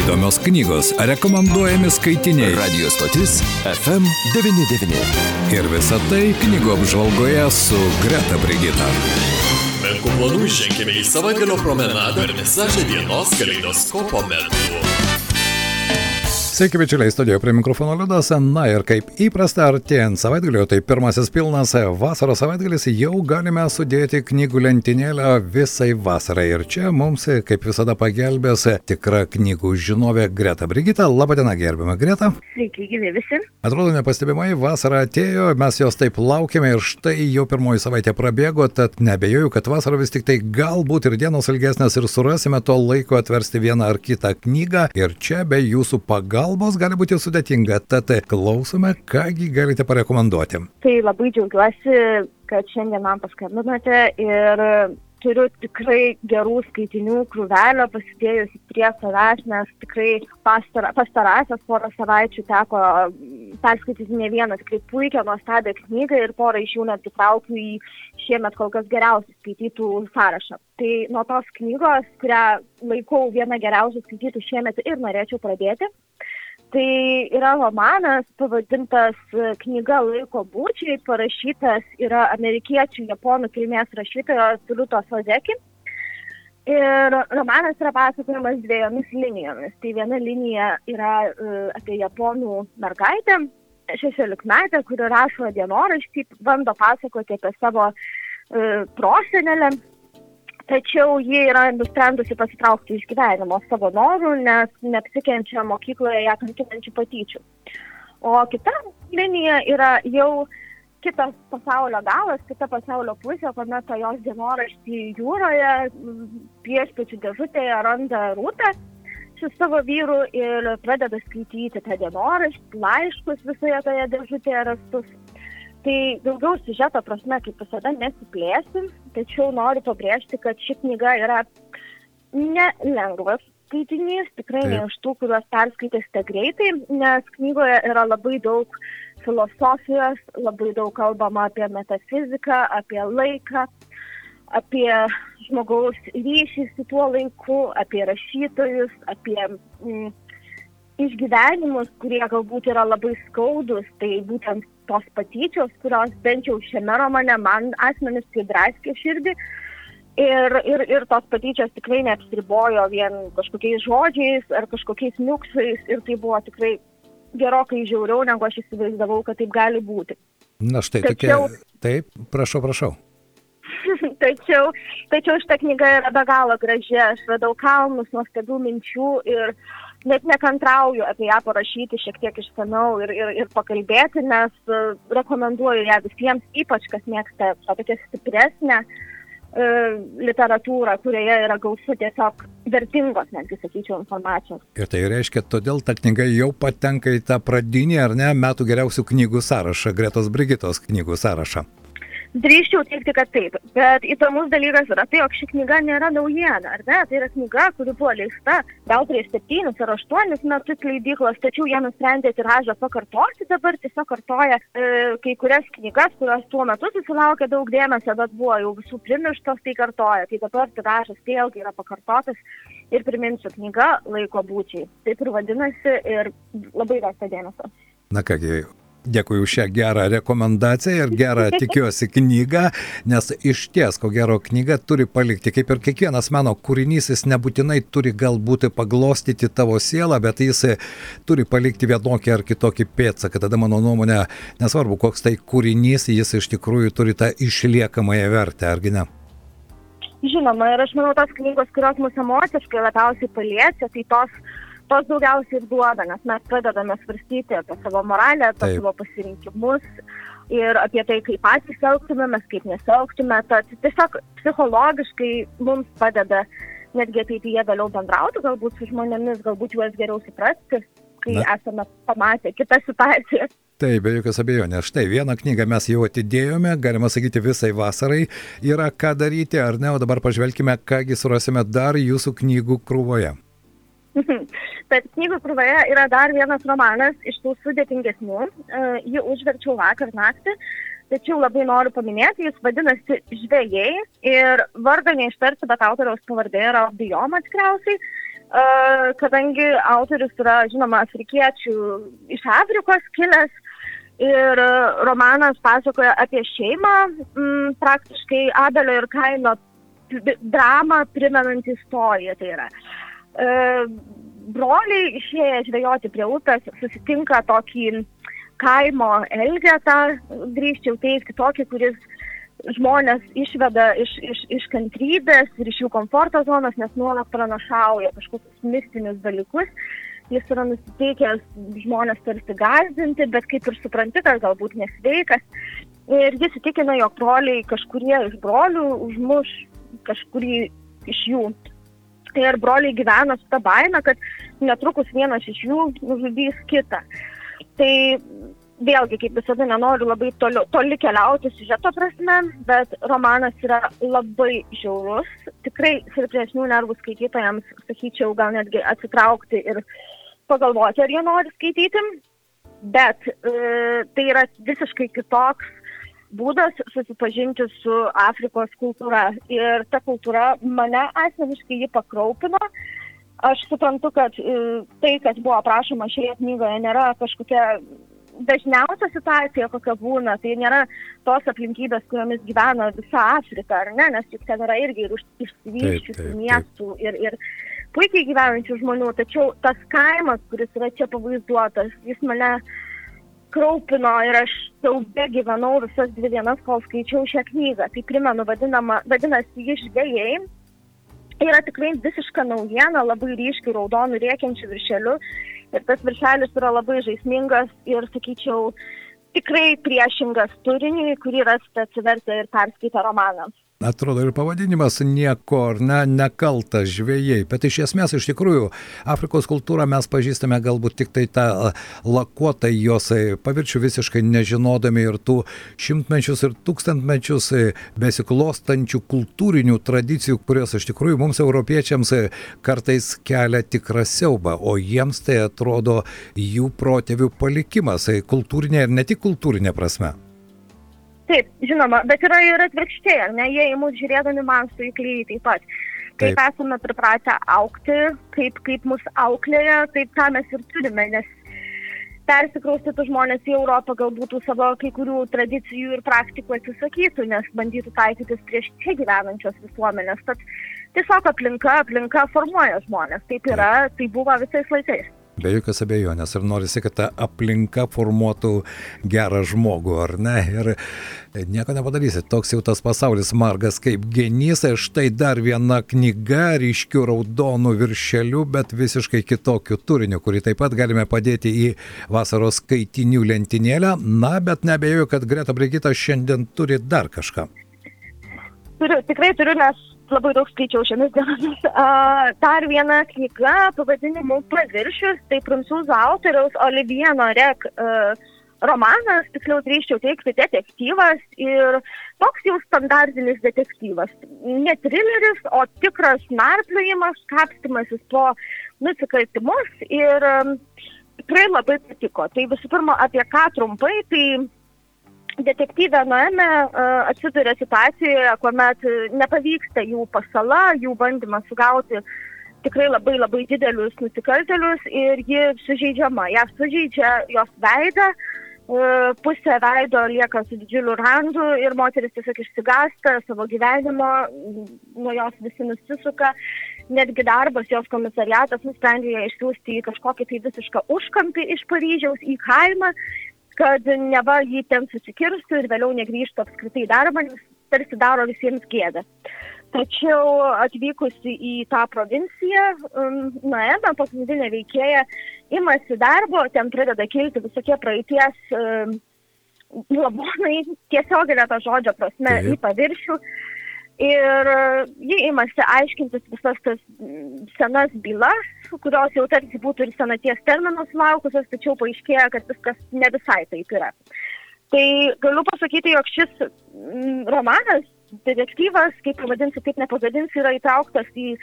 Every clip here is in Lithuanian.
įdomios knygos, rekomenduojami skaitiniai. Radio stotis FM99. Ir visa tai knygų apžvalgoje su Greta Brigita. Menkų planų ženkime į savaitgalio promenadą ir visažą dienos kaleidoskopo metu. Sveiki, bičiuliai, studijoje prie mikrofono Liudas. Na ir kaip įprasta, artėjant savaitgalio, tai pirmasis pilnas vasaros savaitgalis jau galime sudėti knygų lentynėlę visai vasarai. Ir čia mums, kaip visada, pagelbės tikra knygų žinovė Greta Brigita. Labadiena, gerbima Greta. Sveiki, gyvi visi. Atrodo, nepastebimai, vasara atėjo, mes jos taip laukėme ir štai jau pirmoji savaitė prabėgo, tad nebejoju, kad vasara vis tik tai galbūt ir dienos ilgesnės ir surasime to laiko atversti vieną ar kitą knygą. Ir čia be jūsų pagalbos pagalbos gali būti sudėtinga, tad klausome, kągi galite parekomenduoti. Tai labai džiaugiuosi, kad šiandien man paskambinote ir turiu tikrai gerų skaitinių krūvelio pasidėjusi prie savęs, nes tikrai pastara, pastarąsias porą savaičių teko perskaityti ne vieną tikrai puikią, nuostabią knygą ir porą iš jų net įtraukiu į šiemet kol kas geriausiai skaitytų sąrašą. Tai nuo tos knygos, kurią laikau vieną geriausių skaitytų šiemet ir norėčiau pradėti. Tai yra romanas pavadintas knyga laiko būčiai, parašytas yra amerikiečių japonų kilmės rašytojos Liuto Sozeki. Ir romanas yra pasakojamas dviejomis linijomis. Tai viena linija yra uh, apie japonų mergaitę, šešiolikmetę, kuri rašo dienoraštį, bando pasakoti apie savo uh, prosenelę, tačiau ji yra nusprendusi pasitraukti iš gyvenimo savo norų, nes neapsikenčia mokykloje ją kankinančių patyčių. O kita linija yra jau kitas pasaulio galas, kita pasaulio pusė, kuomet jos dienoraštį jūroje, piešpečių dėžutėje randa rūtą su savo vyru ir pradeda skaityti tą dienoraštį, laiškus visoje toje dėžutėje rastus. Tai daugiau siužeto prasme, kaip visada, nesiplėsim, tačiau noriu pabrėžti, kad ši knyga yra nelengvas skaitinys, tikrai ne iš tų, kuriuos perskaitysite greitai, nes knygoje yra labai daug filosofijos, labai daug kalbama apie metafiziką, apie laiką, apie žmogaus ryšį su tuo laiku, apie rašytojus, apie mm, išgyvenimus, kurie galbūt yra labai skaudus, tai būtent tos patyčios, kurios bent jau šiame romane man asmeniškai draskė širdį. Ir, ir, ir tos patyčios tikrai neapsiribojo vien kažkokiais žodžiais ar kažkokiais niuksais ir tai buvo tikrai gerokai žiauriau, negu aš įsivaizdavau, kad taip gali būti. Na štai tačiau, tokia. Taip, prašau, prašau. tačiau, tačiau šitą knygą yra be galo graži, aš radau kalnus nuostabių minčių ir uh, net nekantrauju apie ją parašyti šiek tiek išsameu ir, ir, ir pakalbėti, nes uh, rekomenduoju ją visiems, ypač kas mėgsta tokią stipresnę uh, literatūrą, kurioje yra gausu tiesiog vertingos, netgi sakyčiau, informacijos. Ir tai reiškia, todėl ta knyga jau patenka į tą pradinį ar ne metų geriausių knygų sąrašą, Gretos Brigitos knygų sąrašą. Drįščiau teikti, kad taip, bet įdomus dalykas yra tai, jog ši knyga nėra naujiena, ar ne? Tai yra knyga, kuri buvo leista gal prieš septynis ar aštuonis metus leidyklos, tačiau jie nusprendė tiražą pakartoti, dabar tiesiog kartoja e, kai kurias knygas, kurios tuo metu susilaukė daug dėmesio, bet buvo jau visų primirštos, tai kartoja. Tai dabar tiražas vėlgi yra pakartotas ir priminsiu knyga laiko būčiai. Taip ir vadinasi ir labai verta dėmesio. Na kągi, Dėkui už šią gerą rekomendaciją ir gerą, tikiuosi, knygą, nes iš ties, ko gero, knyga turi palikti, kaip ir kiekvienas meno kūrinys, jis nebūtinai turi galbūt paglostyti tavo sielą, bet jis turi palikti vienokį ar kitokį pėdsaką. Tada mano nuomonė, nesvarbu, koks tai kūrinys, jis iš tikrųjų turi tą išliekamąją vertę, argi ne? Žinoma, ir aš manau, tos knygos, kurios mus emociškai labiausiai paliečia, tai tos tos daugiausiai ir duoda, nes mes pradedame svarstyti apie savo moralę, apie Taip. savo pasirinkimus ir apie tai, kaip patys elgtumėmės, kaip nesielgtume. Tad tiesiog psichologiškai mums padeda netgi ateityje vėliau bendrauti, galbūt su žmonėmis, galbūt juos geriau suprasti, kai Na. esame pamatę kitą situaciją. Taip, be jokios abejonės. Štai vieną knygą mes jau atidėjome, galima sakyti, visai vasarai yra ką daryti, ar ne, o dabar pažvelkime, kągi surasime dar jūsų knygų krūvoje. Bet knygų krūvoje yra dar vienas romanas iš tų sudėtingesnių. Uh, jį užverčiau vakar naktį, tačiau labai noriu paminėti, jis vadinasi Žvėjai ir vardą neištarsi, bet autoriaus pavardė yra Bijoma tikriausiai. kadangi autorius yra, žinoma, afrikiečių iš Afrikos kilęs ir romanas pasakoja apie šeimą, m, praktiškai Abelio ir Kaino dramą primenant istoriją. Tai yra. E, broliai išėję žvejoti prie upės susitinka tokį kaimo elgetą, grįžčiau teikti tokį, kuris žmonės išveda iš, iš, iš kantrybės ir iš jų komforto zonos, nes nuolat pranašauja kažkokius mistinius dalykus. Jis yra nusiteikęs žmonės tarsi gazdinti, bet kaip ir supranti, kad galbūt nesveikas. Ir jis įtikina, jog broliai kažkurie iš brolių užmuš kažkurį iš jų. Ir broliai gyvena su tą baimę, kad netrukus vienas iš jų nužudys kitą. Tai vėlgi, kaip visada, nenoriu labai toli, toli keliauti siužeto prasme, bet romanas yra labai žiaurus. Tikrai silpnesnių nervų skaitytojams, sakyčiau, gal netgi atsitraukti ir pagalvoti, ar jie nori skaityti. Bet e, tai yra visiškai kitoks būdas susipažinti su Afrikos kultūra. Ir ta kultūra mane asmeniškai jį pakraupino. Aš suprantu, kad e, tai, kas buvo aprašoma šioje knygoje, nėra kažkokia dažniausia situacija, kokia būna, tai nėra tos aplinkybės, kuriomis gyvena visa Afrika, ar ne, nes juk ten yra irgi ir išsivyščiusių miestų ir, ir puikiai gyvenančių žmonių, tačiau tas kaimas, kuris yra čia pavaizduotas, jis mane kraupino ir aš siaubė gyvenau visas dvi dienas, kol skaičiau šią knygą. Tai primenu, vadinama, vadinasi, išdėjai. Yra tikrai visiška naujiena, labai ryškiai raudonų rėkiančių viršelių. Ir tas viršelis yra labai žaismingas ir, sakyčiau, tikrai priešingas turiniui, kurį rasite atsivertę ir perskaitę romaną. Atrodo ir pavadinimas nieko, ar ne, nekaltas žvėjai, bet iš esmės iš tikrųjų Afrikos kultūrą mes pažįstame galbūt tik tai tą lakuotą jos pavirčių visiškai nežinodami ir tų šimtmečius ir tūkstantmečius besiklostančių kultūrinių tradicijų, kurios iš tikrųjų mums europiečiams kartais kelia tikrą siaubą, o jiems tai atrodo jų protėvių palikimas, kultūrinė ir ne tik kultūrinė prasme. Taip, žinoma, bet yra ir atvirkščiai, ar ne, jie į mus žiūrėdami manstų įklyjai taip pat. Kaip taip. esame pripratę aukti, kaip, kaip mus auklėja, taip tą mes ir turime, nes persikraustytų žmonės į Europą galbūt savo kai kurių tradicijų ir praktikų atsisakytų, nes bandytų taikytis prieš čia gyvenančios visuomenės. Tad tiesiog aplinka, aplinka formuoja žmonės. Taip yra, tai buvo visais laikais. Be jokios abejonės. Ir norisi, kad ta aplinka formuotų gerą žmogų, ar ne? Ir nieko nepadarysi. Toks jau tas pasaulis margas kaip genys. Štai dar viena knyga ryškių raudonų viršelių, bet visiškai kitokiu turiniu, kurį taip pat galime padėti į vasaros skaitinių lentynėlę. Na, bet nebejoju, kad Greta Brigita šiandien turi dar kažką. Turiu, tikrai turiu, nes labai daug skaičiau šiomis dienomis. Uh, dar viena knyga pavadinimu Paviršius, tai prancūzų autoriaus Olivier Norek uh, romanas, tiksliau drįščiau teikti, detektyvas ir toks jau standartinis detektyvas. Ne trileris, o tikras narpliojimas, kapstimasis po nusikaltimus ir um, tikrai labai patiko. Tai visų pirma, apie ką trumpai, tai detektyvė Noeme atsiduria situacijoje, kuomet nepavyksta jų pasala, jų bandymas sugauti tikrai labai labai didelius nusikaltelius ir ji sužeidžiama. Ja sužeidžia jos veidą, pusė veido lieka su didžiuliu randu ir moteris tiesiog išsigasta savo gyvenimo, nuo jos visi nusisuka. Netgi darbas, jos komisariatas nusprendė ją išsiųsti į kažkokį tai visišką užkampį iš Paryžiaus į kaimą kad neva jį ten susikirstų ir vėliau negrįžtų apskritai darbą, nes tarsi daro visiems gėdą. Tačiau atvykusi į tą provinciją, um, Naema, pagrindinė veikėja, imasi darbo, ten pradeda kilti visokie praeities um, labonai, tiesioginė to žodžio prasme, Taip. į paviršių. Ir ji imasi aiškintis visas tas senas bylas, kurios jau tarsi būtų ir senaties terminus laukusios, tačiau paaiškėja, kad viskas ne visai taip yra. Tai galiu pasakyti, jog šis romanas, detektyvas, kaip pavadinsi, kaip nepavadinsi, yra įtrauktas į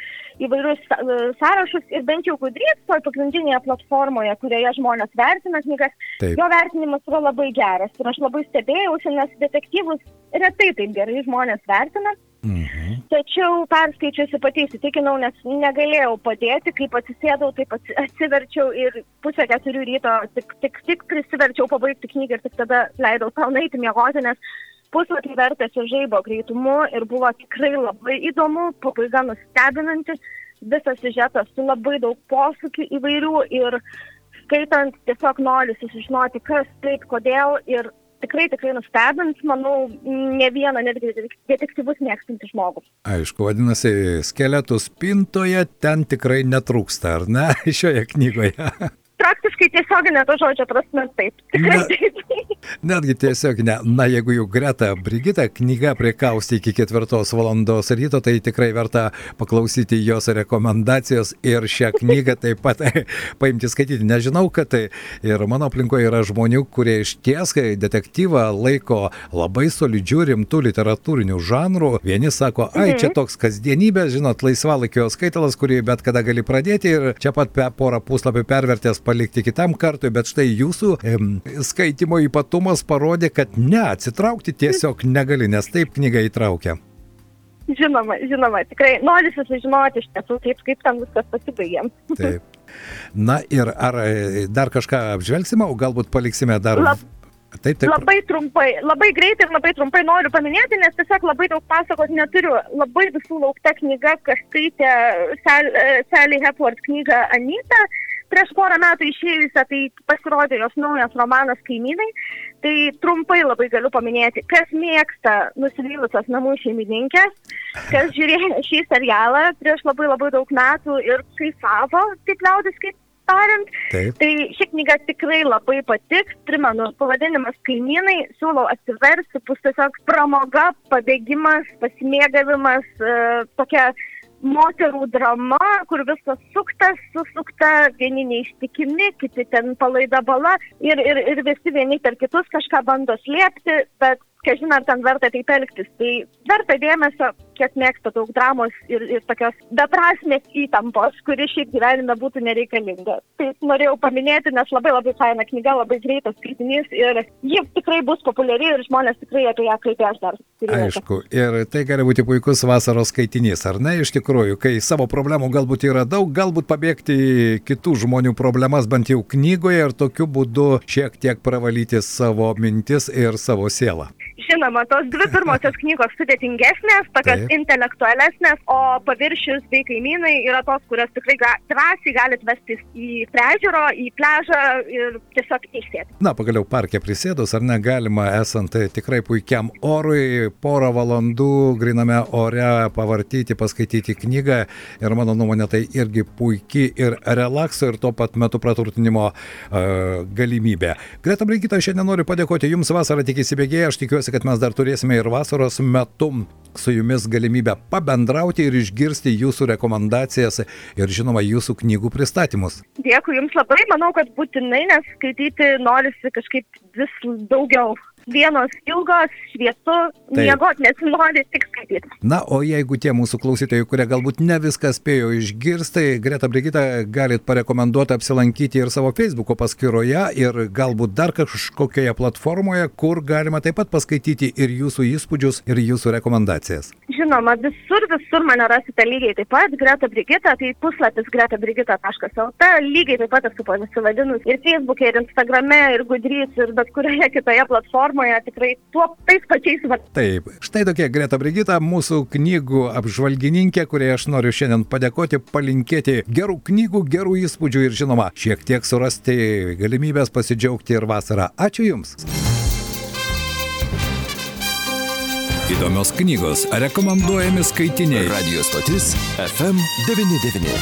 įvairius sąrašus ir bent jau gudrys, toj pagrindinėje platformoje, kurioje žmonės vertina knygas, taip. jo vertinimas yra labai geras. Ir aš labai stebėjausi, nes detektyvus retai taip gerai žmonės vertina. Mhm. Tačiau perskaičiusi pati įsitikinau, nes negalėjau padėti, kaip atsisėdau, taip atsi- atsiverčiau ir pusę keturių ryto tik, tik, tik prisiverčiau pabaigti knygą ir tik tada leidau savo naiti miegoti, nes puslapį vertėsi žaibo greitumu ir buvo tikrai labai įdomu, pabaiga nustebinanti, visas siužetas su labai daug posūkių įvairių ir skaitant tiesiog nori susižinoti, kas taip, kodėl ir tikrai, tikrai nustebins, manau, ne vieną netgi detektyvus mėgstantį žmogų. Aišku, vadinasi, skeletų spintoje ten tikrai netrūksta, ar ne, šioje knygoje. Praktiškai tiesioginė to žodžio prasme taip. Tikrai Na. taip. Netgi tiesiog ne. Na, jeigu jau Greta Brigita knyga prikausti iki ketvirtos valandos ryto, tai tikrai verta paklausyti jos rekomendacijos ir šią knygą taip pat paimti skaityti. Nežinau, kad tai ir mano aplinkoje yra žmonių, kurie iš ties detektyvą laiko labai solidžių, rimtų literatūrinių žanrų. Vieni sako, ai, čia toks kasdienybė, žinot, laisvalaikio skaitalas, kurį bet kada gali pradėti ir čia pat porą puslapių pervertęs palikti kitam kartui, bet štai jūsų em, skaitimo ypatumas parodė, kad ne, atsitraukti tiesiog negali, nes taip knyga įtraukia. Žinoma, žinoma, tikrai nori susižinoti iš tiesų, kaip, kaip ten viskas pasibaigė. Taip. Na ir ar e, dar kažką apžvelgsime, o galbūt paliksime dar. Lab- Taip, taip. Labai trumpai, labai greitai ir labai trumpai noriu paminėti, nes tiesiog labai daug pasakot neturiu. Labai visų laukta knyga, kas skaitė e, Sally Hepworth knygą Anita. Prieš porą metų išėjusią, tai pasirodė jos naujas romanas Kaimynai. Tai trumpai labai galiu paminėti, kas mėgsta nusivylusios namų šeimininkės, kas žiūrėjo šį serialą prieš labai labai daug metų ir kaifavo, taip liaudis kaip tariant. taip. Tai ši knyga tikrai labai patiks, primenu, pavadinimas kaimynai, siūlau atsiversti, bus tiesiog pramoga, pabėgimas, pasimėgavimas, e, tokia moterų drama, kur viskas suktas, susukta, vieni neištikimi, kiti ten palaida bala ir, ir, ir visi vieni per kitus kažką bando slėpti, bet kažin ar ten verta taip elgtis. Tai verta dėmesio, kiek mėgsta daug dramos ir, ir tokios beprasmės įtampos, kuri šiaip gyvenime būtų nereikalinga. Tai norėjau paminėti, nes labai labai faina knyga, labai greitas skaitinys ir ji tikrai bus populiari ir žmonės tikrai apie ją kalbės dar. Aišku, ir tai gali būti puikus vasaros skaitinys, ar ne? Iš tikrųjų, kai savo problemų galbūt yra daug, galbūt pabėgti kitų žmonių problemas bent jau knygoje ir tokiu būdu šiek tiek pravalyti savo mintis ir savo sielą. Žinoma, tos dvi pirmosios knygos sudėtingesnės, tokios. Intelektualesnės, o paviršius bei kaimynai yra tos, kurias tikrai ga, drąsiai galite vestis į priežiūro, į pležą ir tiesiog išsėti. Na, pagaliau parke prisėdus, ar negalima, esant tikrai puikiam orui, porą valandų griname ore pavartyti, paskaityti knygą ir mano nuomonė tai irgi puikiai ir relakso ir tuo pat metu praturtinimo uh, galimybė. Greta Brinkita, šiandien noriu padėkoti Jums vasarą tik įsibėgėję, aš tikiuosi, kad mes dar turėsime ir vasaros metu su Jumis galimybę pabendrauti ir išgirsti Jūsų rekomendacijas ir žinoma Jūsų knygų pristatymus. Dėkui Jums labai, manau, kad būtinai, nes skaityti norisi kažkaip vis daugiau. Vienos ilgos, šviesu, miegot nesinori, tik skaityti. Na, o jeigu tie mūsų klausytojai, kurie galbūt ne viską spėjo išgirsti, Greta Brigita galit parekomenduoti apsilankyti ir savo Facebook'o paskyroje ir galbūt dar kažkokioje platformoje, kur galima taip pat paskaityti ir jūsų įspūdžius, ir jūsų rekomendacijas. Žinoma, visur, visur mane rasite lygiai taip pat, Greta Brigita, tai puslapis gretabrigita.lt, lygiai taip pat esu pasivadinus ir Facebook'e, ir Instagram'e, ir Gudrys, ir bet kurioje kitoje platformoje, tikrai tuo tais pačiais vardais. Taip, štai tokia Greta Brigita, mūsų knygų apžvalgininkė, kuriai aš noriu šiandien padėkoti, palinkėti gerų knygų, gerų įspūdžių ir žinoma, šiek tiek surasti galimybės pasidžiaugti ir vasarą. Ačiū Jums. Įdomios knygos, rekomenduojami skaitiniai. Radio stotis FM99.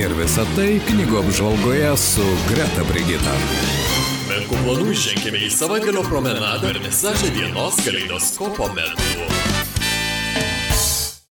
Ir visa tai knygų apžvalgoje su Greta Brigita. Menkų planų ženkime į savaitgalio promenadą ir visažę dienos kaleidoskopo metu.